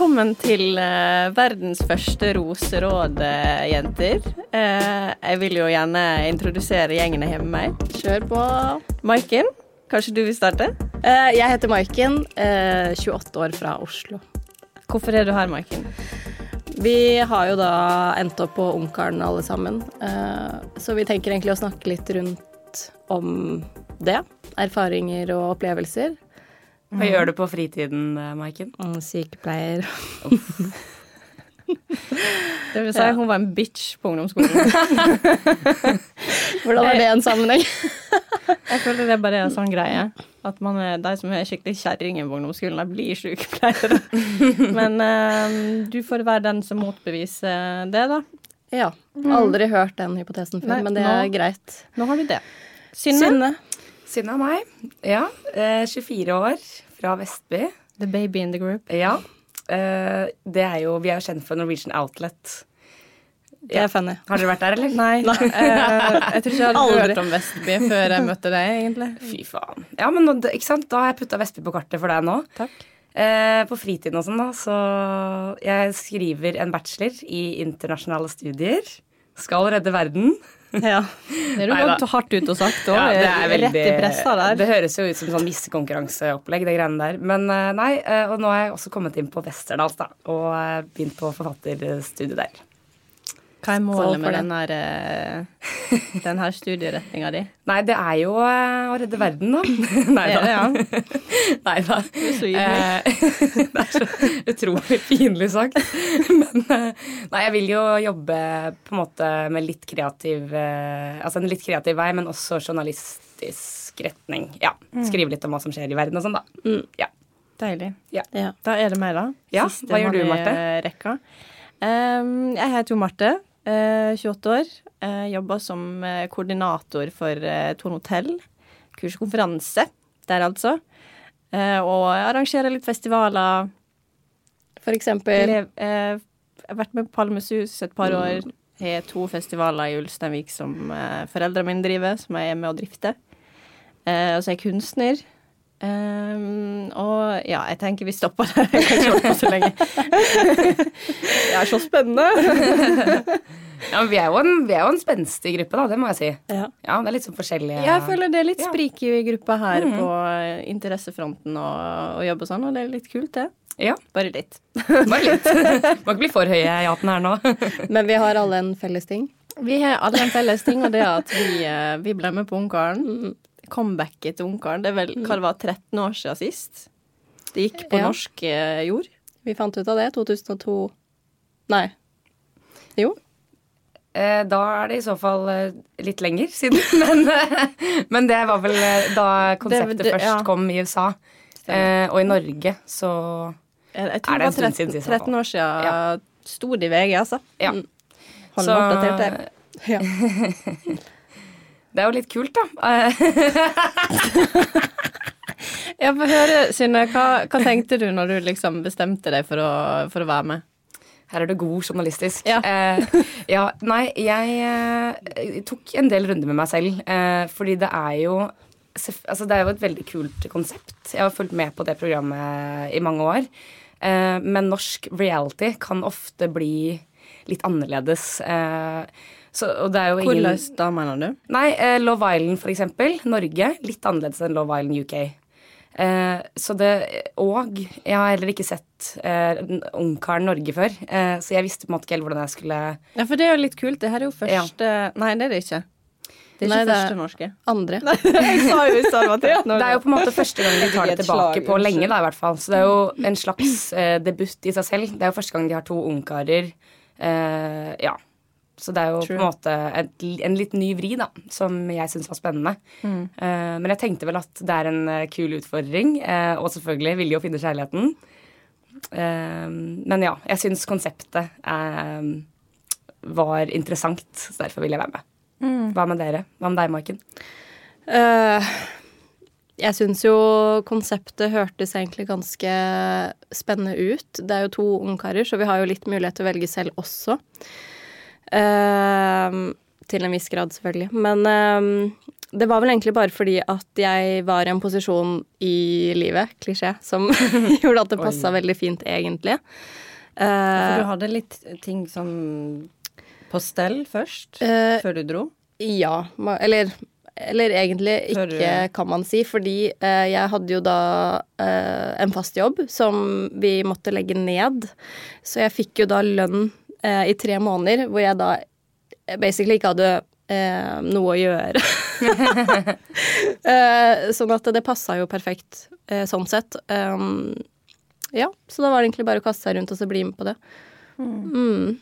Velkommen til uh, verdens første roseråd, uh, jenter. Uh, jeg vil jo gjerne introdusere gjengen jeg har med meg. Kjør på. Maiken, kanskje du vil starte? Eh, jeg heter Maiken, eh, 28 år fra Oslo. Hvorfor er du her, Maiken? Vi har jo da endt opp på Ungkaren alle sammen, eh, så vi tenker egentlig å snakke litt rundt om det. Erfaringer og opplevelser. Hva gjør du på fritiden, eh, Maiken? Mm, Sykepleier. Det vil si, Ja. hun var en bitch på ungdomsskolen. Hvordan er det en sammenheng? Jeg føler det bare er en sånn greie. At man er, de som er skikkelig kjerringer på ungdomsskolen, de blir sykepleiere. Men eh, du får være den som motbeviser det, da. Ja. Aldri hørt den hypotesen før, Nei, men det er nå- greit. Nå har du det. Synne. Synne. Synne og meg. Ja. Eh, 24 år, fra Vestby. The baby in the group. Ja. Eh, det er jo Vi er jo kjent for Norwegian Outlet. Det er funny. Har dere vært der, eller? Nei. eh, jeg tror ikke jeg hadde Aldri. hørt om Vestby før jeg møtte deg, egentlig. Fy faen. Ja, men ikke sant? Da har jeg putta Vestby på kartet for deg nå. Takk. Eh, på fritiden og sånn, da, så Jeg skriver en bachelor i internasjonale studier. Skal redde verden. Ja. Det er du gått hardt ut og sagt òg. Ja, det veldig, Rett i pressa der. Det høres jo ut som sånn missekonkurranseopplegg, det greiene der. Men eh, nei, eh, og nå har jeg også kommet inn på Westerdals, da. Og eh, begynt på forfatterstudiet der. Hva er målet med den her, eh, den her studieretninga di? Nei, det er jo eh, å redde verden, da. nei Det det, da. ja. Nei da. Eh, det er så utrolig pinlig sagt. Men nei, jeg vil jo jobbe på en måte med litt kreativ Altså en litt kreativ vei, men også journalistisk retning. Ja. Mm. Skrive litt om hva som skjer i verden og sånn, da. Ja. Deilig. ja. Da er det meg, da. Ja, hva gjør du, Marte? Rekka. Um, jeg heter jo Marte. Eh, 28 år. Eh, jobber som eh, koordinator for eh, Torn hotell. Kurs og konferanse der, altså. Eh, og arrangerer litt festivaler. For eksempel Lev, eh, jeg har vært med på Palmesus et par år. Har to festivaler i Ulsteinvik som uh, foreldrene mine driver, som jeg er med å drifte. Eh, og så er jeg kunstner. Um, og ja, jeg tenker vi stopper der. Jeg kan ikke holde på så lenge. det er så spennende. Ja, men vi er, jo en, vi er jo en spenstig gruppe, da. Det må jeg si. Ja. Ja, Det er litt sånn forskjellige Jeg føler det er litt sprik i gruppa her på eh, interessefronten og, og jobb og sånn, og det er litt kult, det. Ja, Bare litt. bare litt. Må ikke bli for høye i hatten her nå. Men vi har alle en felles ting. Vi har alle en felles ting, og det er at vi, eh, vi ble med på Ungkaren. Comebacket til Ungkaren. Det er vel hva det var, 13 år siden sist. Det gikk på Ja. norsk eh, jord. Vi fant ut av det 2002 Nei. Jo. Eh, Da er det i så fall eh, litt lenger siden. Men, men det var vel da konseptet Det- det- først ja. kom i USA. Eh, og i Norge så Jeg, jeg Er det en stund siden 13, sist, 13 år siden. Ja. Sto det i VG, altså. Ja. Holder Så- meg oppdatert der. Ja. Det er jo litt kult, da. Jeg får høre, Synne, hva, hva tenkte du når du liksom bestemte deg for å, for å være med? Her er det god journalistisk. Ja. Eh, ja, nei, jeg eh, tok en del runder med meg selv, eh, fordi det er jo Altså, det er jo et veldig kult konsept. Jeg har fulgt med på det programmet i mange år. Eh, men norsk reality kan ofte bli litt annerledes. Eh, så, og det er jo ingen Hvordan da, mener du? Nei, eh, Love Island for eksempel. Norge. Litt annerledes enn Love Island UK. Eh, så det, og jeg har heller ikke sett eh, Ungkaren Norge før, eh, så jeg visste på en måte ikke helt hvordan jeg skulle Ja, for det er jo litt kult. Det her er jo første Nei, det er det ikke. Det er ikke Nei, det er- første norske. Andre. jeg sa jo i stad at det Det er jo på en måte første gang de tar det tilbake på lenge, da, i hvert fall. Så det er jo en slags eh, debut i seg selv. Det er jo første gang de har to ungkarer. Eh, ja. Så det er jo True. på en måte et, en litt ny vri, da, som jeg syns var spennende. Mm. Uh, men jeg tenkte vel at det er en eh, kul utfordring, uh, og selvfølgelig ville jo finne kjærligheten. Uh, men ja, jeg syns konseptet var interessant, så derfor ville jeg være med. Mm. Hva med dere? Hva med deg, Maiken? Jeg syns jo konseptet hørtes egentlig ganske spennende ut. Det er jo to ungkarer, så vi har jo litt mulighet til å velge selv også. Eh, til en viss grad, selvfølgelig. Men uh, det var vel egentlig bare fordi at jeg var i en posisjon i livet, klisjé, som gjorde at det passa veldig fint, egentlig. For Eh, du hadde litt ting som på stell først, Eh, før du dro? Ja, eller, eller egentlig ikke, kan man si. Fordi eh, jeg hadde jo da eh, en fast jobb som vi måtte legge ned. Så jeg fikk jo da lønn eh, i tre måneder, hvor jeg da basically ikke hadde eh, noe å gjøre. eh, sånn at det passa jo perfekt eh, sånn sett. Um, ja, så da var det egentlig bare å kaste seg rundt og så bli med på det. Mm.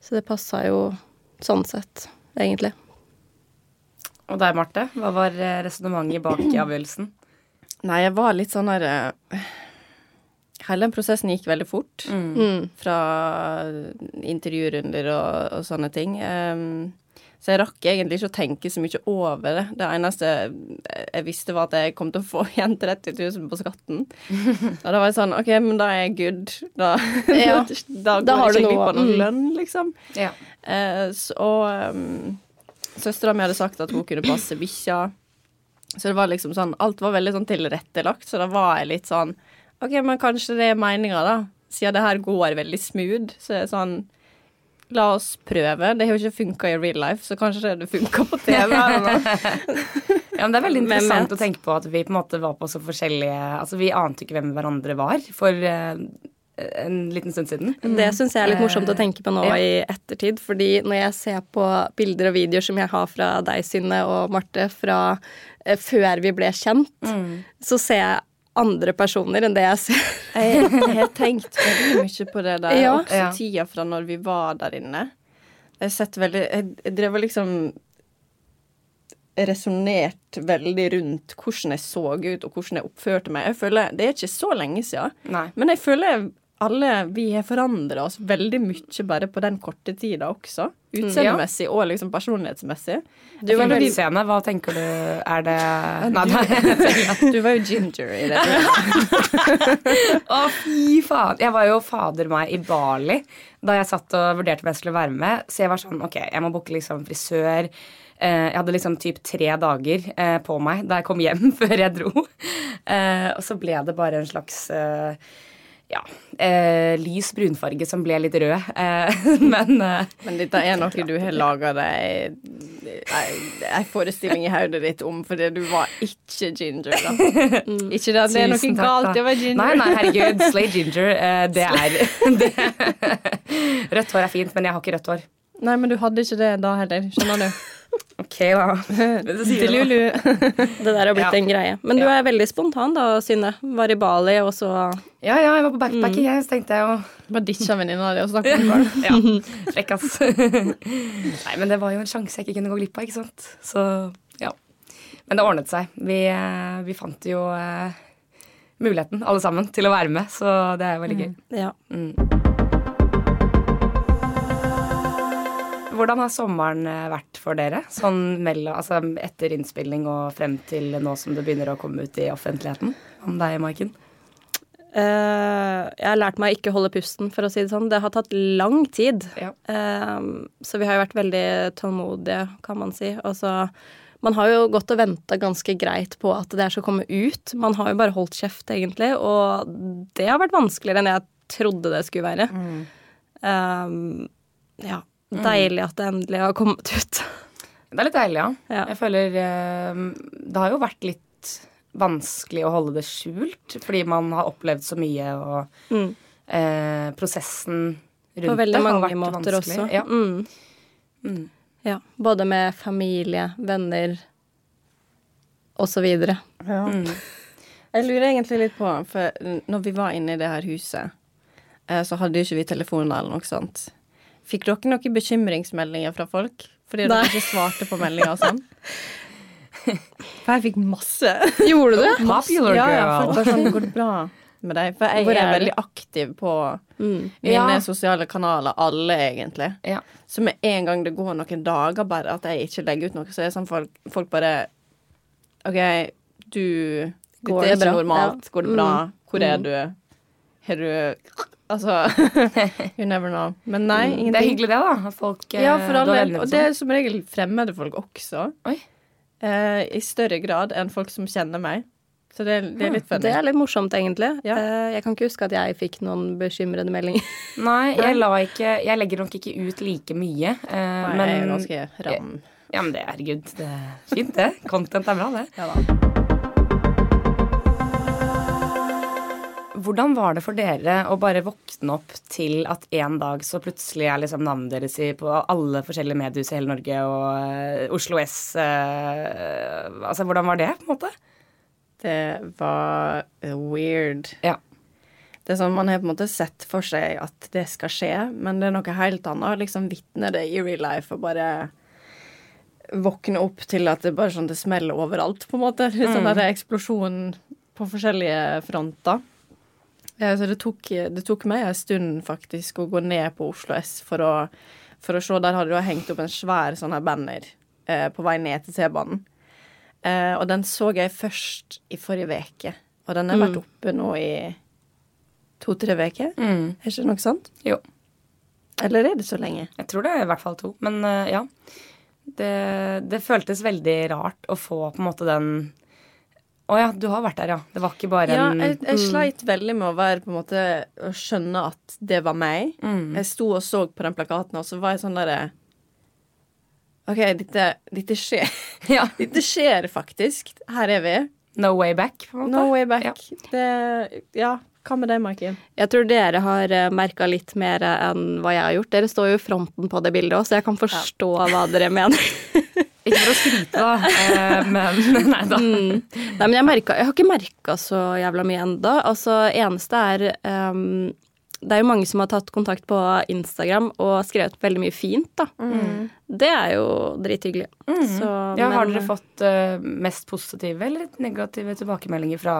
Så det passa jo sånn sett, egentlig. Og deg, Marte? Hva var eh, resonnementet bak i avgjørelsen? Nei, jeg var litt sånn herre eh, Hele den prosessen gikk veldig fort. Mm. Fra intervjurunder og, og sånne ting. Um, så jeg rakk egentlig ikke å tenke så mye over det. Det eneste jeg visste, var at jeg kom til å få igjen 30 000 på skatten. Og da var jeg sånn OK, men da er jeg good. Da, Ja. da Da går jeg ikke glipp av noen mm. lønn, liksom. Ja. Eh, så, um, søstera mi hadde sagt at hun kunne passe bikkja. Så det var liksom sånn Alt var veldig sånn tilrettelagt, så da var jeg litt sånn OK, men kanskje det er meninga, da. Siden det her går veldig smooth, så er det sånn La oss prøve. Det har jo ikke funka i real life, så kanskje det funka på TV. Ja, men Det er veldig interessant å tenke på at vi på en måte var på så forskjellige Altså, Vi ante ikke hvem hverandre var for eh, en liten stund siden. Det syns jeg er litt morsomt å Eh, tenke på nå ja. i ettertid. Fordi når jeg ser på bilder og videoer som jeg har fra deg, Synne og Marte, fra eh, før vi ble kjent, Mm. så ser jeg andre personer enn det jeg ser. Jeg har tenkt veldig mye på det der, Ja. også Ja. tida fra når vi var der inne. Jeg har sett veldig Jeg, jeg drev og liksom resonnert veldig rundt hvordan jeg så ut, og hvordan jeg oppførte meg. Jeg føler, Det er ikke så lenge siden, Nei. men jeg føler alle vi har forandra oss veldig mye bare på den korte tida også. Utseendemessig og liksom personlighetsmessig. Du var veldig utseende. Hva tenker du? Er det Nei, du, Du var jo ginger i det. Å, fy faen. Jeg var jo fader meg i Bali da jeg satt og vurderte om jeg skulle være med. Så jeg var sånn, ok, jeg må booke liksom frisør. Eh, Jeg hadde liksom typ tre dager eh, på meg da jeg kom hjem før jeg dro. Eh, Og så ble det bare en slags ja, eh, lys brunfarge som ble litt rød. Eh, Men eh, Men dette er noe du har laga deg ei forestilling i hodet ditt om, fordi du var ikke ginger, da. Ikke det at det er noe takk, galt i å være ginger. Nei, nei, herregud. Slay ginger. eh, Det er det. Rødt hår er fint, men jeg har ikke rødt hår. Nei, men du hadde ikke det da heller, skjønner du. Ok, da. Delulu. Det der har blitt Ja. en greie. Men du er veldig spontan da, Synne. Var i Bali, og så Ja, ja, jeg var på backpacking, jeg, så tenkte jeg jo Bare ditcha venninna di og snakka om barn. Ja, frekk, ass. Nei, men det var jo en sjanse jeg ikke kunne gå glipp av, ikke sant. Så ja. Men det ordnet seg. Vi, eh, vi fant jo uh, muligheten, alle sammen, til å være med, så det er veldig gøy. Ja. Mm. Hvordan har sommeren eh, vært for dere? Sånn mellom, altså etter innspilling og frem til nå som det begynner å komme ut i offentligheten? Om deg, Maiken? Uh, jeg har lært meg å ikke holde pusten, for å si det sånn. Det har tatt lang tid. Ja. Uh, så vi har jo vært veldig tålmodige, kan man si. Og så Man har jo gått og venta ganske greit på at det her skal komme ut. Man har jo bare holdt kjeft, egentlig, og det har vært vanskeligere enn jeg trodde det skulle være. Eh, ja. Deilig at det endelig har kommet ut. Det er litt deilig, ja. Ja. Jeg føler eh, Det har jo vært litt vanskelig å holde det skjult, fordi man har opplevd så mye, og Mm. eh, prosessen rundt På veldig det har mange vært måter vanskelig. også. Ja. Mm. Mm. Ja, både med familie, venner og så videre. Ja. Mm. Jeg lurer egentlig litt på, for når vi var inne i det her huset, eh, så hadde jo ikke vi telefoner eller noe sånt. Fikk dere noen bekymringsmeldinger fra folk? Fordi dere ikke svarte på meldinger og sånn? For jeg fikk masse. Gjorde du det? Popular ja, ja, for bare sånn, går det bra med deg? For jeg er, er veldig aktiv på Mm. mine Ja. sosiale kanaler, alle egentlig. Ja. Så med en gang det går noen dager bare at jeg ikke legger ut noe, så er det sånn folk, folk bare OK, du Går Det er ikke bra? normalt. Ja. Går det bra? Mm. Hvor er Mm. du? Har du Altså You never know. Men nei, ingenting. Det er hyggelig det, da. Folk eh, Ja, for alle. har all del. venner Og det er som regel fremmede folk også. Oi. Eh, I større grad enn folk som kjenner meg. Så det, det er litt funny. Det er litt morsomt, egentlig. Ja. Eh, Jeg kan ikke huske at jeg fikk noen bekymrede meldinger. Nei, jeg, la ikke, jeg legger nok ikke ut like mye. eh, Nei, men, jeg er ganske ram. Ja, men det er herregud. Det er fint, det. Content er bra, det. Ja da. Hvordan var det for dere å bare våkne opp til at en dag så plutselig er liksom navnet deres i, på alle forskjellige mediehus i hele Norge og eh, Oslo S eh, Altså, hvordan var det, på en måte? Det var weird. Ja. Det er sånn, Man har på en måte sett for seg at det skal skje, men det er noe helt annet å liksom vitne det i real life og bare våkne opp til at det bare sånn det smeller overalt, på en måte. Litt sånn der eksplosjon på forskjellige fronter. Ja, så det tok, det tok meg en stund faktisk å gå ned på Oslo S for å, for å se. Der hadde de hengt opp en svær sånn her banner eh, på vei ned til T-banen. Eh, og den så jeg først i forrige uke. Og den har vært oppe nå i to-tre uker. Mm. Er ikke det noe sant? Jo. Eller er det så lenge? Jeg tror det er i hvert fall to. Men eh, ja. Det, det føltes veldig rart å få på en måte den Å ja, du har vært der, ja. Det var ikke bare Ja, en jeg, jeg sleit veldig med å være på en måte Å skjønne at det var meg. Mm. Jeg sto og så på den plakaten, og så var jeg sånn derre OK, dette, dette skjer. Ja. Dette skjer faktisk. Her er vi. No way back, på en måte. No way back. Ja. Det Ja, hva med deg, Maiken? Jeg tror dere har merka litt mer enn hva jeg har gjort. Dere står jo i fronten på det bildet òg, så jeg kan forstå hva dere mener. Ikke for å skryte, da, eh, men nei da. Mm. Nei, men jeg, merket, jeg har ikke merka så jævla mye enda. Altså, eneste er um, Det er jo mange som har tatt kontakt på Instagram og skrevet veldig mye fint, da. Det er jo drithyggelig. Så, Ja, har dere fått uh, mest positive eller negative tilbakemeldinger fra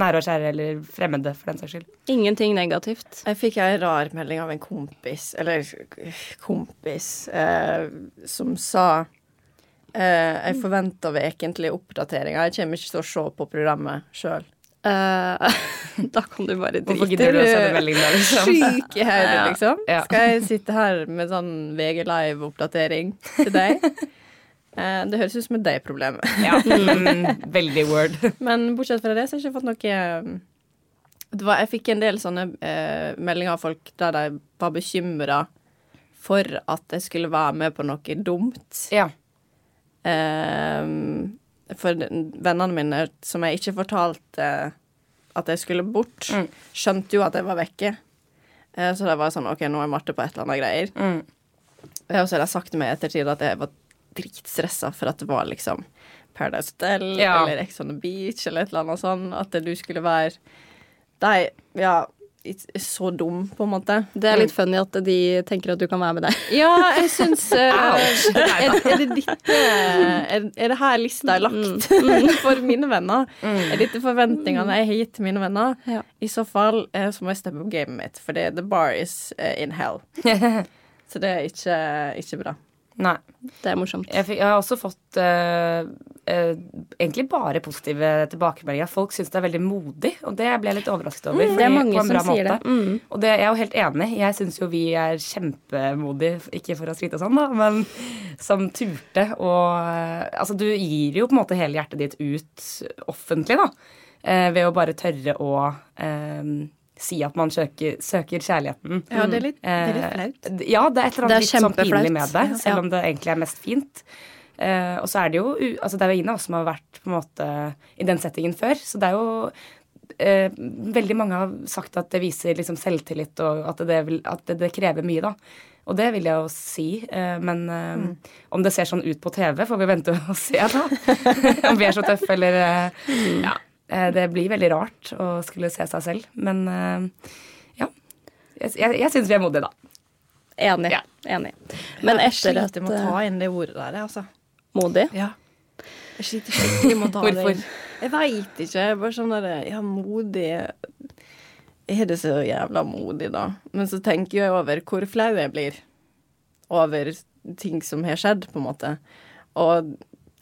nære og kjære eller fremmede, for den saks skyld? Ingenting negativt. Jeg fikk en rar melding av en kompis, eller kompis, uh, som sa eh, Jeg forventer ukentlige oppdateringer. Jeg kommer ikke til å se på programmet sjøl. Uh, da kan du bare drite. da, liksom? Syk i hodet, liksom. Ja. Skal jeg sitte her med sånn VG Live-oppdatering til deg? uh, det høres ut som et deg-problem. Ja, mm, veldig word. Men bortsett fra det, så har jeg ikke fått noe eh, det var, Jeg fikk en del sånne eh, meldinger av folk der de var bekymra for at jeg skulle være med på noe dumt. Ja. Eh, for vennene mine, som jeg ikke fortalte at jeg skulle bort, Mm. skjønte jo at jeg var vekke. Eh, så det var sånn OK, nå er Marte på et eller annet greier. Mm. Eh, Og så har jeg sagt meg i ettertid at jeg var dritstressa for at det var liksom Paradise Hotel Ja. eller Ex on the Beach eller et eller annet sånn. At du skulle være De, ja, så dum, på en måte. Det er litt funny at de tenker at du kan være med der. Ja, jeg syns uh, er, er det dette er, er det her lista er lagt for mine venner? Er dette forventningene jeg har gitt til mine venner? Ja. I så fall uh, så må jeg steppe opp gamet mitt, for the bar is uh, in hell. Så det er ikke, ikke bra. Nei. Det er morsomt. Jeg, fikk, jeg har også fått uh, uh, egentlig bare positive tilbakemeldinger. Folk syns det er veldig modig, og det ble jeg litt overrasket over. Mm, det er mange som sier måte. det. Mm. Og det, jeg er jo helt enig. Jeg syns jo vi er kjempemodige, ikke for å skryte sånn, da, men som turte og uh, Altså, du gir jo på en måte hele hjertet ditt ut offentlig, da. eh, ved å bare tørre å eh, si at man søker, søker kjærligheten. Ja, det er litt, det er litt Eh, flaut. Ja, det er et eller er annet litt sånn pinlig med det, selv om det egentlig er mest fint. Eh, og så er det jo Altså, det er jo ingen av oss som har vært på en måte i den settingen før, så det er jo eh, Veldig mange har sagt at det viser liksom selvtillit, og at det, vil, at det, det krever mye, da. Og det vil jeg jo si, eh, men eh, Mm. om det ser sånn ut på TV, får vi vente og se, da. om vi er så tøffe, eller eh, Mm. Ja. Eh, det blir veldig rart å skulle se seg selv, men eh, ja. Jeg, jeg, jeg syns vi er modige, da. Enig. Ja. Enig. Men jeg etter at sliter med å ta inn det ordet der, altså. Modig Ja. Jeg sliter skikkelig med å ta det inn. Jeg veit ikke. Jeg er bare sånn der Ja, modig Er det så jævla modig, da? Men så tenker jeg over hvor flau jeg blir over ting som har skjedd, på en måte. Og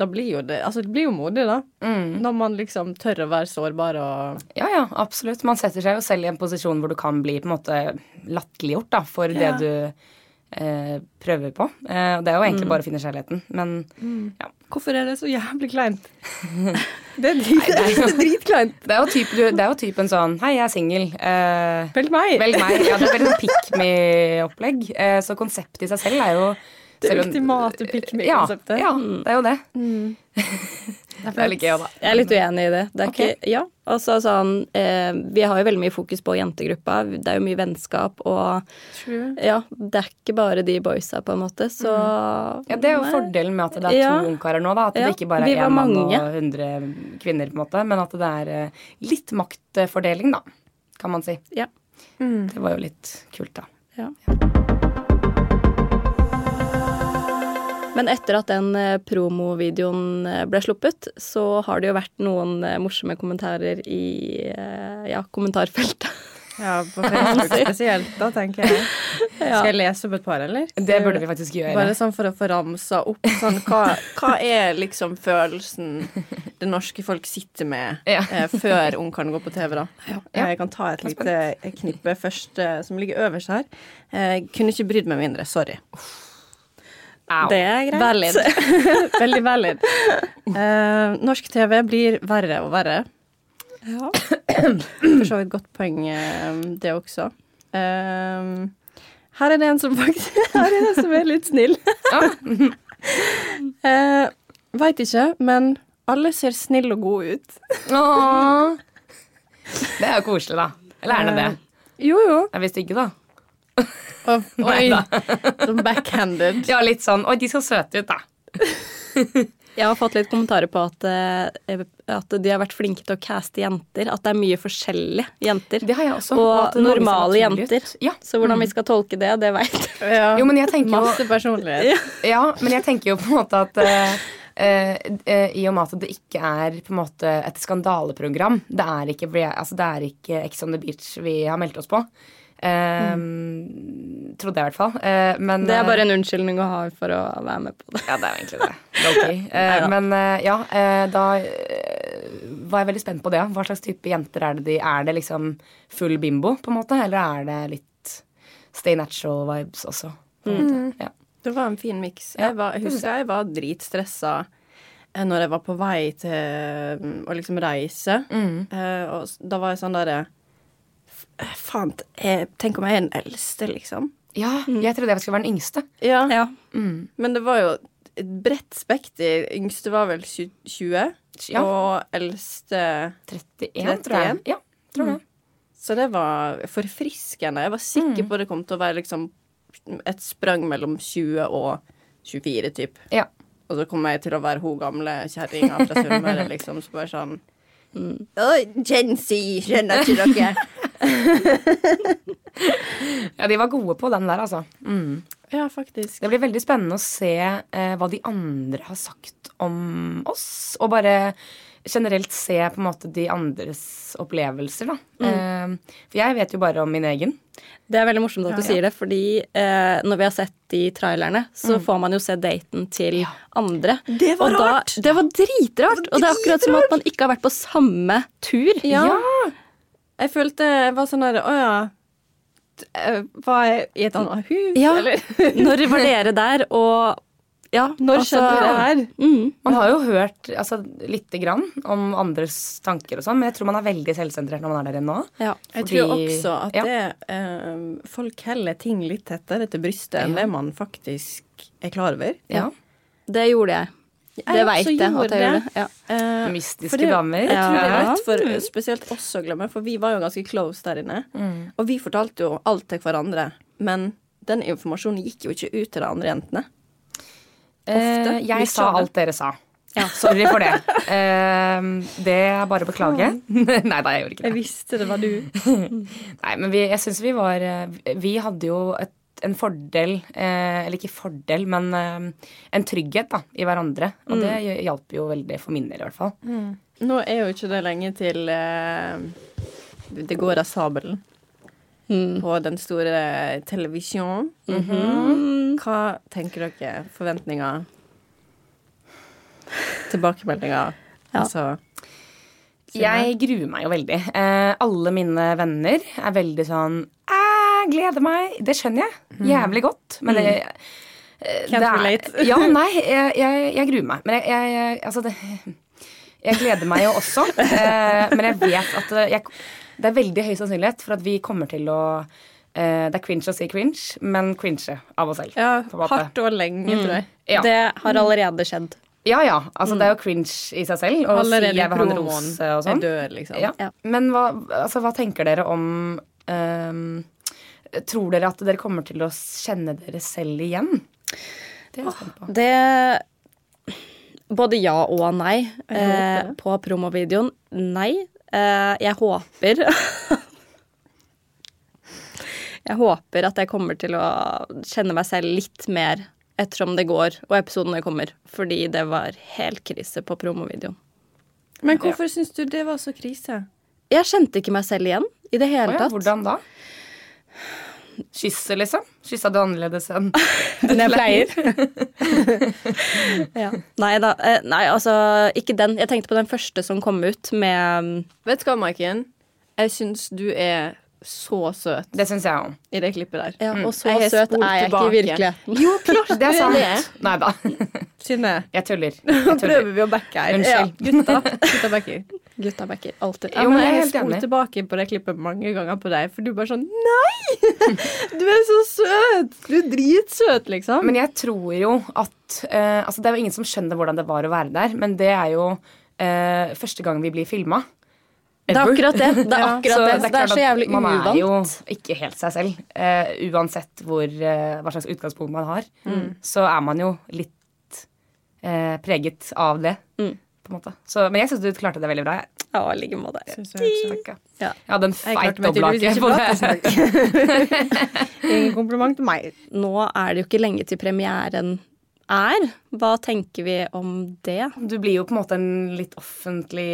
da blir jo det Altså, det blir jo modig, da. Mm. Når man liksom tør å være sårbar og Ja, ja, absolutt. Man setter seg jo selv i en posisjon hvor du kan bli på en måte latterliggjort da, for Ja. det du eh, prøver på. Eh, og det er jo egentlig bare å finne kjærligheten. Men ja. Hvorfor er det så jævlig kleint? Det er, drit, det er dritkleint. Det er jo, typ, det er jo typen sånn Hei, jeg er singel. Eh, Velg meg. velg meg. Ja, det er veldig sånn pick me-opplegg. Eh, så konseptet i seg selv er jo Det ultimate pick me-konseptet. Ja, ja, det er jo det. Det er litt gøy da. Jeg er litt uenig i det. det er Ok. ikke, ja, altså sånn, eh, vi har jo veldig mye fokus på jentegruppa. Det er jo mye vennskap og True. Ja, det er ikke bare de boysa, på en måte, så Ja, Det er jo Nei. fordelen med at det er Ja. to ungkarer nå. da At Ja, det ikke bare er én mann og 100 kvinner, på en måte men at det er eh, litt maktfordeling, da, kan man si. Ja. Det var jo litt kult, da. Ja. Men etter at den eh, promovideoen eh, ble sluppet, så har det jo vært noen eh, morsomme kommentarer i ja, kommentarfeltet. Ja, på Facebook spesielt, da, tenker jeg. Skal jeg lese opp et par, eller? Det burde vi faktisk gjøre. Bare sånn for å få ramsa opp sånn hva, hva er liksom følelsen det norske folk sitter med Ja. eh, før Ungkaren går på TV, da? Ja. Jeg kan ta et lite knippe først, eh, som ligger øverst her. Eh, kunne ikke brydd meg mindre. Sorry. Au. Det er greit. Valid. Veldig valid. Uh, norsk TV blir verre og verre. Ja. For så vidt godt poeng, eh, det også. Uh, her er det en som faktisk Her er det en som er litt snill. uh, Veit ikke, men alle ser snille og gode ut. Åh. Det er jo koselig, da. Eller er det det? Jo, jo. Vi stygge, da? Og, oi, sånn backhanded. Ja, litt sånn Oi, de så søte ut, da. Jeg har fått litt kommentarer på at, eh, at de har vært flinke til å caste jenter. At det er mye forskjellige jenter. Det har jeg også. Og normale jenter. Ja. Så hvordan vi skal tolke det, det veit. Ja. Jo, men jeg tenker jo Masse personlighet. Ja, men jeg tenker jo på en måte at uh, Uh, eh, I og med at det ikke er på en måte et skandaleprogram Det er ikke, altså, det er ikke Ex on the Beach vi har meldt oss på. Eh, Trodde jeg i hvert fall. Uh, men, Det er eh, bare en unnskyldning å ha for å være med på det. Ja, det er egentlig det. Low-key. Eh, men uh, ja, eh, da eh, var jeg veldig spent på det. Hva slags type jenter er det de Er det liksom full bimbo, på en måte? Eller er det litt stay natural-vibes også? På en måte? Ja. Det var en fin miks. Jeg, var- jeg husker jeg var dritstressa eh, når jeg var på vei til mm, å liksom reise. Mm. Eh, og da var jeg sånn derre eh, Faen, tenk om jeg er den eldste, liksom. ja, jeg trodde jeg skulle være den yngste. Ja. Ja. Mm. Men det var jo et bredt spekter. Yngste var vel 20, Ja. og eldste 31, tror jeg. Ja, tror det. Så det var forfriskende. Jeg var sikker på det kom til å være liksom et sprang mellom 20 og 24, typ. Ja. Og så kommer jeg til å være hun gamle kjerringa fra Sunnmøre, liksom. Så bare sånn Oi, Gen Z, skjønner ikke dere? ja, de var gode på den der, altså. Mm. Ja, faktisk. Det blir veldig spennende å se eh, hva de andre har sagt om oss. Og bare generelt se på en måte de andres opplevelser, da. Eh, for jeg vet jo bare om min egen. Det er veldig morsomt at du Ja. sier det, fordi eh, når vi har sett de trailerne, så får man jo se daten til andre. Det var og da, rart! Det var dritrart! Og det er akkurat som at man ikke har vært på samme tur. Ja. Jeg følte jeg var sånn herre Å ja. eh, Var jeg i et annet hus, Ja. eller? Når var dere der, og ja, Når altså- skjedde det her? Mm. Man har jo hørt altså, lite grann om andres tanker og sånn, men jeg tror man er veldig selvsentrert når man er der inne nå. Ja. Jeg Fordi- tror også at ja. det eh, folk heller ting litt tettere til brystet enn det man faktisk er klar over. Ja. Det gjorde jeg. Det veit jeg at jeg gjorde. Ja. Uh, Mystiske det- damer. Jeg tror det er Ja. lett for spesielt oss å glemme, for vi var jo ganske close der inne. Og vi fortalte jo alt til hverandre, men den informasjonen gikk jo ikke ut til de andre jentene. Ofte. Ofte. jeg sa alt dere sa. Sorry for det. Uh, det er bare å beklage. Nei da, jeg gjorde ikke det. Jeg visste det var du. Nei, men vi, jeg synes vi var eh, Vi hadde jo et, en fordel eh, Eller ikke fordel, men eh, en trygghet da, i hverandre. Og det hjalp jo veldig for min del, i hvert fall. Nå er jo ikke det lenge til eh, det går av sabelen Mm. på den store televisjonen. Hva tenker dere? Forventninger? tilbakemeldinger? Ja. Altså Jeg gruer meg jo veldig. Eh, alle mine venner er veldig sånn Jeg gleder meg. Det skjønner jeg jævlig godt. Men det, eh, Can't det er- relate. Ja, nei, jeg, jeg, jeg gruer meg. Men jeg, jeg, Altså, det Jeg gleder meg jo også. Eh, men jeg vet at det- jeg, det er veldig høy sannsynlighet for at vi kommer til å eh, Det er cringe å si cringe, men cringe av oss selv. Ja, hardt og lenge, tror jeg. Ja. Det har allerede skjedd. Ja, ja. Altså, det er jo cringe i seg selv si Allerede jeg vil ha en rose og sånn. liksom. Ja. Men hva, altså, hva tenker dere om ehm, Tror dere at dere kommer til å kjenne dere selv igjen? Det er jeg spent på. Det Både ja og nei eh, på promovideoen. Nei. Eh, jeg håper Jeg håper at jeg kommer til å kjenne meg selv litt mer ettersom det går og episodene kommer. Fordi det var helt krise på promovideoen. Men hvorfor syns du det var så krise? Jeg kjente ikke meg selv igjen i det hele hele ja, tatt. hvordan da? Kysset, liksom? Kyssa du annerledes enn enn jeg pleier. ja. Nei da. Eh, nei, altså, ikke den. Jeg tenkte på den første som kom ut med Vet du hva, Maiken? Jeg syns du er så søt Det syns jeg òg. i det klippet der. Ja, og så Jeg søt er jeg ikke i virkeligheten. Jo, klart det er sant. Nei da. Synne, Jeg tuller. nå prøver vi å backe her. Unnskyld. Ja, gutta. Gutta backer. Gutta backer alltid. Ja, Jo, men jeg har spolt tilbake på det klippet mange ganger på deg, for du bare sånn Nei! Du er så søt! Du er dritsøt, liksom. Men jeg tror jo at uh, Altså, det er jo ingen som skjønner hvordan det var å være der, men det er jo uh, første gang vi blir filma. Det er akkurat det. Det er Ja, akkurat så det. er Det er så jævlig uvant. Man er jo ikke helt seg selv. Uh, uansett hvor, uh, hva slags utgangspunkt man har. Mm. Så er man jo litt uh, preget av det, Mm. på en måte. Så, men jeg syns du klarte det veldig bra. Ja, i like måte. Jeg ja. Ja. Jeg hadde en feit dobbelthake på det. Ingen kompliment til meg. Nå er det jo ikke lenge til premieren er. Hva tenker vi om det? Du blir jo på en måte en litt offentlig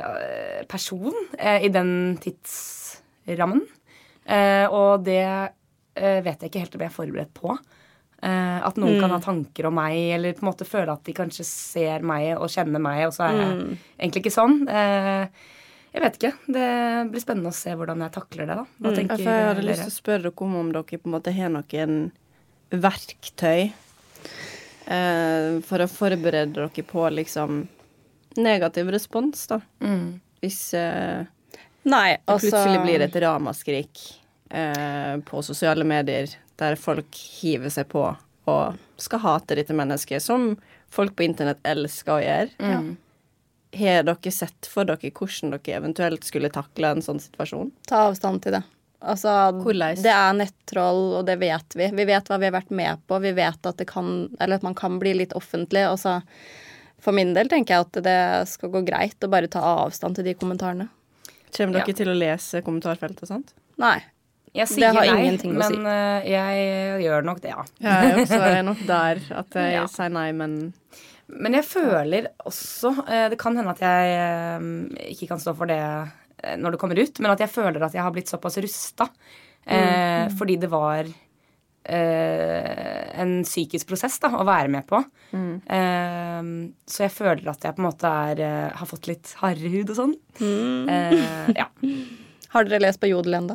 eh, person eh, i den tidsrammen. Eh, og det eh, vet jeg ikke helt om jeg er forberedt på. Eh, at noen kan ha tanker om meg, eller på en måte føle at de kanskje ser meg og kjenner meg, og så er jeg egentlig ikke sånn. Eh, jeg vet ikke. Det blir spennende å se hvordan jeg takler det. da. Hva mm. tenker dere? jeg hadde lyst til å spørre dere om om dere på en måte har noen verktøy eh, for å forberede dere på liksom negativ respons, da. Mm. Hvis eh, Nei, det altså plutselig blir et ramaskrik eh, på sosiale medier der folk hiver seg på og skal hate dette mennesket, som folk på internett elsker å gjøre. Mm. Har dere sett for dere hvordan dere eventuelt skulle takle en sånn situasjon? Ta avstand til det. Altså, Hvordan? det er nettroll, og det vet vi. Vi vet hva vi har vært med på. Vi vet at, det kan, eller at man kan bli litt offentlig. Og så for min del tenker jeg at det skal gå greit å bare ta avstand til de kommentarene. Kommer dere Ja. til å lese kommentarfeltet, sant? Nei. Jeg Det sier har nei, ingenting å si. men uh, jeg gjør nok det, ja. Ja, jeg også er nok der at jeg Ja. sier nei, men Men jeg føler også uh, Det kan hende at jeg uh, ikke kan stå for det når det kommer ut, men at jeg føler at jeg har blitt såpass rusta. Eh, Fordi det var eh, en psykisk prosess da, å være med på. Eh, så jeg føler at jeg på en måte er, eh, har fått litt hardhud og sånn. Eh, ja. Har dere lest på Jodel ennå?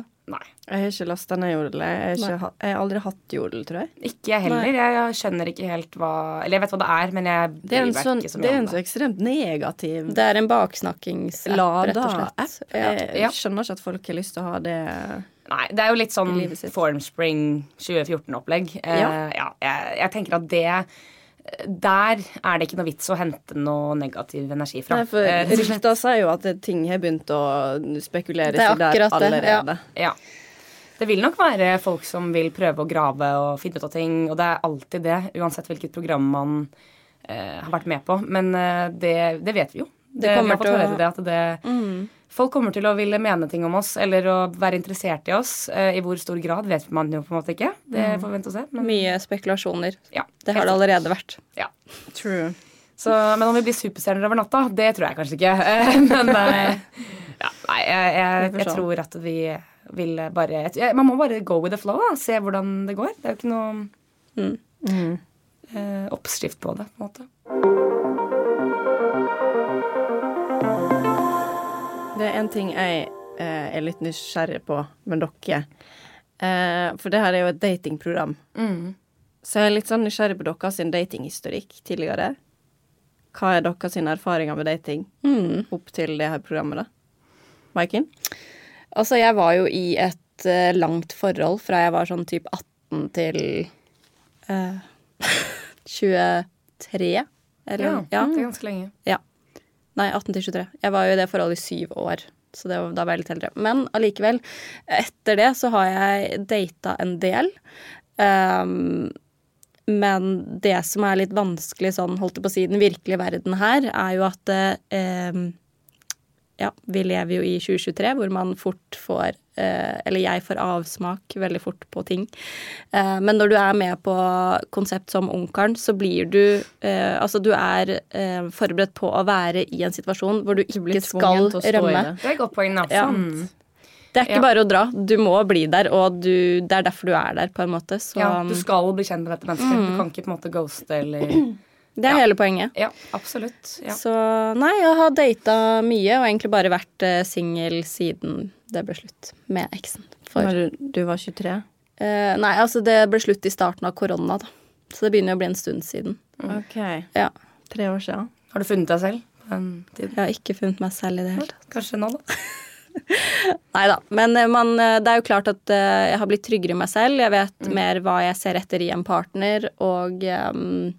Nei. jeg har ikke lasta ned jodel. Jeg har, ikke, jeg har aldri hatt jodel, tror jeg. Ikke jeg heller. Jeg skjønner ikke helt hva Eller jeg vet hva det er, men jeg Det er en sånn, det er en så ekstremt negativ Det er en baksnakkingsapp, rett og slett. Jeg, Jeg skjønner ikke at folk har lyst til å ha det Nei, det er jo litt sånn. Formspring 2014-opplegg. Ja. Uh, ja, jeg, jeg tenker at det Der er det ikke noe vits å hente noe negativ energi fra. Nei, for uh, slett. Rykter sier jo at ting har begynt å spekuleres Det er i der akkurat det, ja. allerede. ja. Det vil nok være folk som vil prøve å grave og finne ut av ting, og det er alltid det, uansett hvilket program man eh, har vært med på. Men eh, det, det vet vi jo. Det, det kommer til å- høre det at det Folk kommer til å ville mene ting om oss eller å være interessert i oss. Eh, I hvor stor grad vet man jo på en måte ikke. Det får vi vente og se. Men Mye spekulasjoner. ja, Det har det allerede vært. Ja. True. Så, men om vi blir superstjerner over natta, det tror jeg kanskje ikke. Men eh, ja, nei, jeg, jeg, jeg tror at vi vil bare Man må bare go with the flow, da. Se hvordan det går. Det er jo ikke noe mm. mm. Eh, oppskrift på det, på en måte. Det er en ting jeg eh, er litt nysgjerrig på med dere. Eh, for det her er jo et datingprogram. Mm. Så jeg er litt sånn nysgjerrig på deres datinghistorikk tidligere. Hva er deres erfaringer med dating mm. opp til det her programmet, da? Maiken? Altså, jeg var jo i et uh, langt forhold fra jeg var sånn typ 18 til uh, 23. Eller, Ja, ja. det er ganske lenge. Ja. Nei, 18 til 23. Jeg var jo i det forholdet i syv år. Så det var, da var jeg litt eldre. Men allikevel, etter det så har jeg data en del. Um, men det som er litt vanskelig sånn, holdt jeg på å si, den virkelige verden her, er jo at ehm, ja, vi lever jo i 2023, hvor man fort får eh, Eller jeg får avsmak veldig fort på ting. Eh, men når du er med på konsept som Ungkaren, så blir du eh, Altså, du er forberedt på å være i en situasjon hvor du ikke skal rømme. det. Er et godt poeng, da. Mm. Det er ikke Ja. bare å dra. Du må bli der, og du, det er derfor du er der, på en måte. Så Ja, du skal bli kjent med dette mennesket. Du kan ikke på en måte ghoste eller det er ja. hele poenget. Ja, absolutt. Ja. Så nei, jeg har data mye, og egentlig bare vært uh, singel siden det ble slutt med eksen. For Når du, du var 23? Eh, nei, altså det ble slutt i starten av korona, da. Så det begynner jo å bli en stund siden. OK. Ja. Tre år siden. Har du funnet deg selv den tiden? Jeg har ikke funnet meg selv i det hele tatt. Kanskje nå, da. Nei da. Men eh, man, eh, det er jo klart at eh, jeg har blitt tryggere i meg selv. Jeg vet mer hva jeg ser etter i en partner, og ehm,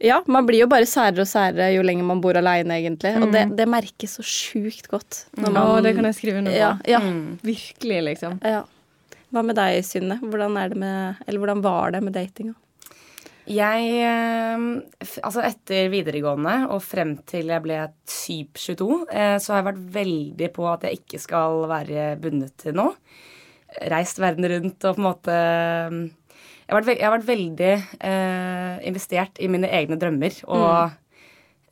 ja, man blir jo bare særere og særere jo lenger man bor aleine, egentlig. Og det, det merkes så sjukt godt. Når man, Å, det kan jeg skrive under på. ja, ja, Virkelig, liksom. ja. Hva med deg, Synne? Hvordan, er det med, eller hvordan var det med datinga? Jeg eh, Altså, etter videregående og frem til jeg ble typ 22, eh, så har jeg vært veldig på at jeg ikke skal være bundet til noe. Reist verden rundt og på en måte eh, Jeg har vært, jeg har vært veldig eh, investert i mine egne drømmer og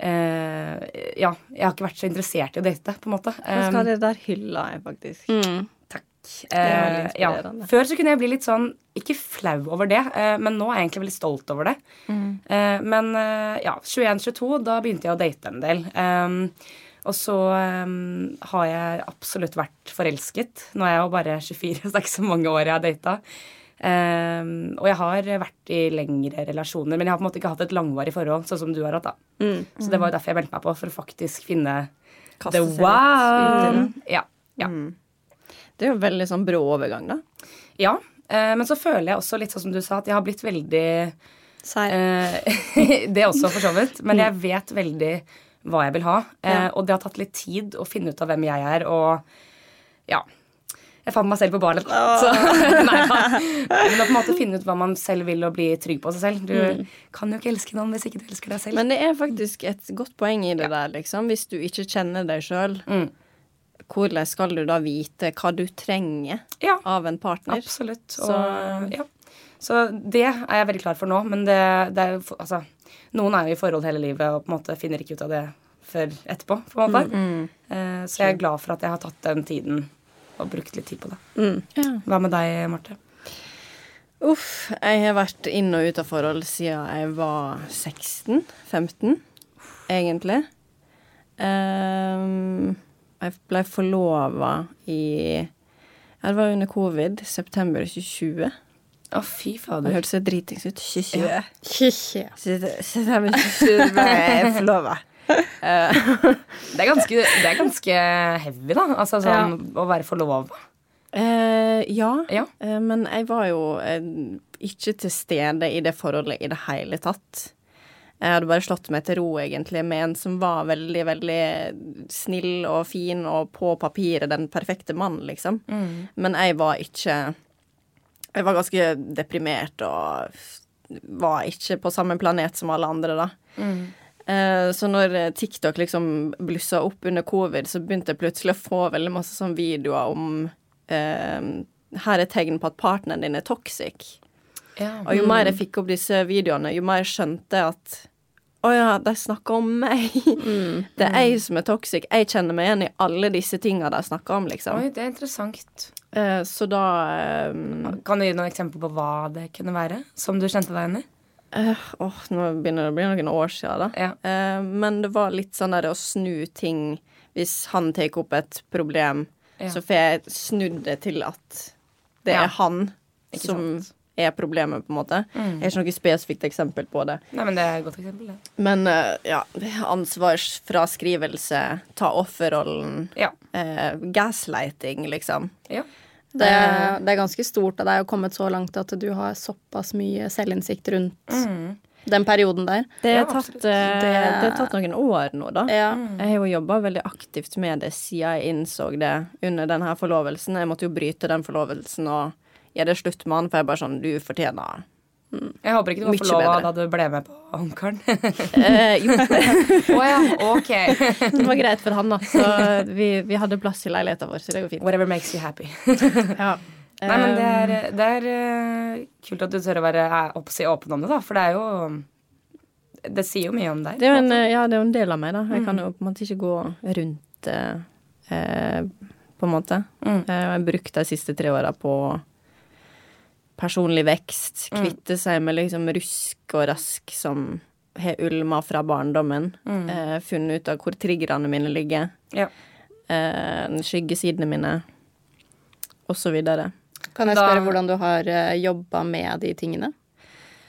eh, Ja, jeg har ikke vært så interessert i å date, på en måte. Um, skal det der hylla jeg, faktisk. Mm. Takk. Eh, ja. Før så kunne jeg bli litt sånn, ikke flau over det, eh, men nå er jeg egentlig veldig stolt over det. Eh, men ja, 21-22, da begynte jeg å date en del. Um, og så um, har jeg absolutt vært forelsket. Nå er jeg jo bare 24, så det er ikke så mange år jeg har data. Um, og jeg har vært i lengre relasjoner, men jeg har på en måte ikke hatt et langvarig forhold, sånn som du har hatt. da. Mm. Så det var jo derfor jeg meldte meg på, for å faktisk finne Kaste the wow. det. Ja. Mm. Det er jo veldig sånn brå overgang, da. Ja, uh, men så føler jeg også litt sånn som du sa, at jeg har blitt veldig Sær. Uh, Det også, for så vidt. Men jeg vet veldig hva jeg vil ha. uh, Ja. Og det har tatt litt tid å finne ut av hvem jeg er, og ja. Jeg fant meg selv på barnet. Så, nei da. Men å på en måte finne ut hva man selv vil, og bli trygg på seg selv. Du kan jo ikke elske noen hvis ikke du elsker deg selv. Men det er faktisk et godt poeng i det der, liksom. Hvis du ikke kjenner deg sjøl, Mm. hvordan skal du da vite hva du trenger Ja, av en partner? absolutt. Og, Så- ja. så det er jeg veldig klar for nå. Men det, det er Altså, noen er jo i forhold hele livet og på en måte finner ikke ut av det før etterpå, på en måte. Mm. Eh, så jeg er glad for at jeg har tatt den tiden og brukt litt tid på det. Mm. Ja. Hva med deg, Marte? Uff, jeg har vært inn og ut av forhold siden jeg var 16-15, egentlig. Um, jeg ble forlova i ja, Det var under covid, september 2020. Å, fy Det fader. hørtes så dritings ut. 2020. Ja. Kikki. September 2020 ble jeg forlova. Det er ganske, det er ganske heavy, da. Altså sånn å være forlova. Uh, ja, Ja. Uh, men jeg var jo uh, ikke til stede i det forholdet i det hele tatt. Jeg hadde bare slått meg til ro, egentlig, med en som var veldig, veldig snill og fin og på papiret den perfekte mannen, liksom. Men jeg var ikke Jeg var ganske deprimert og var ikke på samme planet som alle andre, da. Eh, Så når TikTok liksom blussa opp under covid, så begynte jeg plutselig å få veldig masse sånn videoer om eh, Her er tegn på at partneren din er toxic. Ja. Og jo mer jeg fikk opp disse videoene, jo mer jeg skjønte jeg at å ja, de snakker om meg. Det er jeg som er toxic. Jeg kjenner meg igjen i alle disse tinga de snakker om, liksom. Oi, det er interessant. Eh, så da eh, Kan du gi noen eksempler på hva det kunne være? Som du kjente deg igjen i? Eh, Åh, nå begynner det å bli noen år siden, da. Ja. Uh, men det var litt sånn der å snu ting hvis han tar opp et problem, Ja. så får jeg snudd det til at det Ja. er han Ikke som sant. er problemet, på en måte. Mm. Jeg har ikke noe spesifikt eksempel på det. Nei, men det er et godt eksempel, det. Men uh, ja, ansvarsfraskrivelse, ta offerrollen, Ja. gaslighting, liksom. ja. Det, det er ganske stort av deg å kommet så langt at du har såpass mye selvinnsikt rundt Mm. den perioden der. Det har tatt, eh, Det- det har tatt noen år nå, da. Ja. Jeg har jo jobba veldig aktivt med det siden jeg innså det under denne forlovelsen. Jeg måtte jo bryte den forlovelsen og gjøre det slutt med han, for jeg bare sånn Du fortjener Jeg håper ikke du var forlova da du ble med på Ungkaren. eh, Jo, ja, ok. det var greit for han, da. Så vi, vi hadde plass i leiligheten vår, så det går fint. Whatever makes you happy. Ja. Nei, men det er, det er eh, kult at du tør å være åpen om det, da. For det er jo Det sier jo mye om deg. Det er jo en, ja, det er jo en del av meg, da. Jeg kan jo på en måte ikke gå rundt eh, eh, på en måte. Mm. Eh, Jeg har brukt de siste tre åra på personlig vekst. Mm. Kvitte seg med liksom rusk og rask som har ulma fra barndommen. Mm. Eh, funnet ut av hvor triggerne mine ligger. Ja. Eh, skyggesidene mine. Og så videre. Kan jeg Da- spørre hvordan du har uh, jobba med de tingene?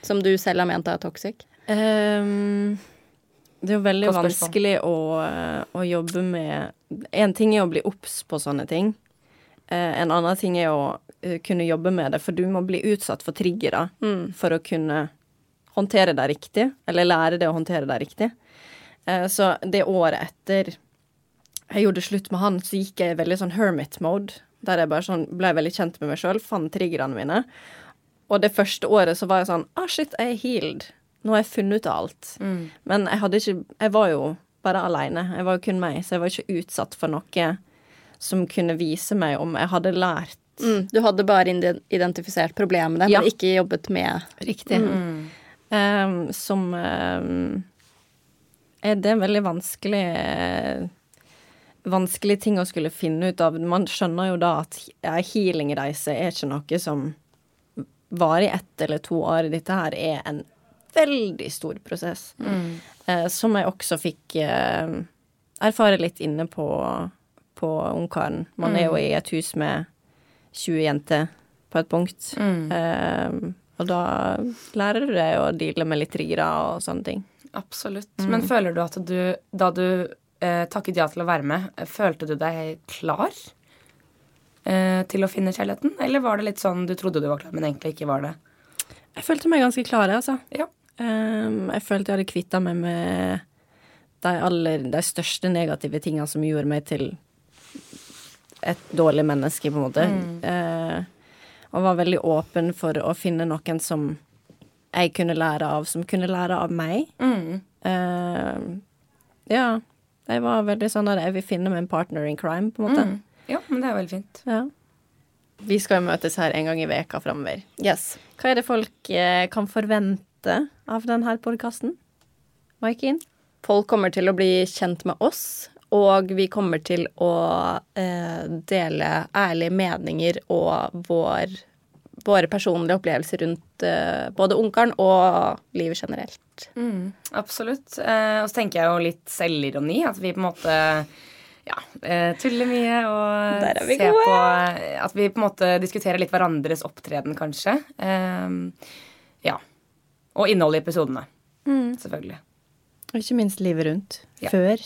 Som du selv har ment er toxic? Um, det er jo veldig vanskelig å, eh, å jobbe med En ting er å bli obs på sånne ting. Eh, en annen ting er å eh, kunne jobbe med det, for du må bli utsatt for triggere Mm. for å kunne håndtere det riktig, eller lære det å håndtere det riktig. Eh, så det året etter jeg gjorde slutt med han, så gikk jeg i veldig sånn hermit mode, der jeg bare sånn ble veldig kjent med meg sjøl, fant triggerne mine. Og det første året så var jeg sånn ah, shit, jeg er healed. Nå har jeg funnet ut av alt. Mm. Men jeg hadde ikke Jeg var jo bare aleine. Jeg var jo kun meg, så jeg var ikke utsatt for noe som kunne vise meg om jeg hadde lært Mm. Du hadde bare identifisert problemene, Ja. men ikke jobbet med riktig. Mm. Um, som um, er Det en veldig vanskelig Vanskelig ting å skulle finne ut av. Man skjønner jo da at ei healingreise er ikke noe som varer i ett eller to år. Dette her er en veldig stor prosess. Mm. Uh, som jeg også fikk uh, erfare litt inne på, på Ungkaren. Man er jo i et hus med 20 jenter på et punkt. Mm. Eh, og da lærer du deg å deale med litt triggere og sånne ting. Absolutt. Men føler du at du, da du eh, takket ja til å være med, følte du deg klar eh, til å finne kjærligheten? Eller var det litt sånn du trodde du var klar, men egentlig ikke var det? Jeg følte meg ganske klar, altså. Ja. Um, jeg følte jeg hadde kvitta meg med de, aller, de største negative tingene som gjorde meg til et dårlig menneske, på en måte. Eh, og var veldig åpen for å finne noen som jeg kunne lære av, som kunne lære av meg. Mm. Eh, ja. Jeg var veldig sånn at jeg vil finne meg en partner in crime, på en måte. Mm. Ja, men det er veldig fint. Ja. Vi skal jo møtes her en gang i veka framover. Yes. Hva er det folk eh, kan forvente av denne podkasten? Maiken? Folk kommer til å bli kjent med oss, og vi kommer til å eh, dele ærlige meninger og vår, våre personlige opplevelser rundt eh, både Ungkaren og livet generelt. Mm, absolutt. Eh, og så tenker jeg jo litt selvironi. At vi på en måte ja, eh, tuller mye og Der er vi ser gode. på At vi på en måte diskuterer litt hverandres opptreden, kanskje. Eh, ja. Og innholdet i episodene. Selvfølgelig. Og ikke minst livet rundt. Ja. Før.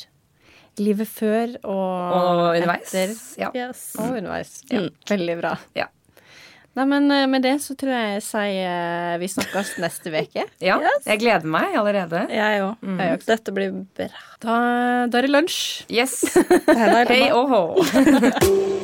Livet før og, Og underveis. etter. Ja. Yes. Og underveis. Ja. Veldig bra. Ja. Nei, men eh, med det så tror jeg jeg sier eh, vi snakkes neste uke. ja. Jeg gleder meg allerede. Jeg òg. Mm. også. Dette blir bra. Da, da er det lunsj. Yes. Hei og hå.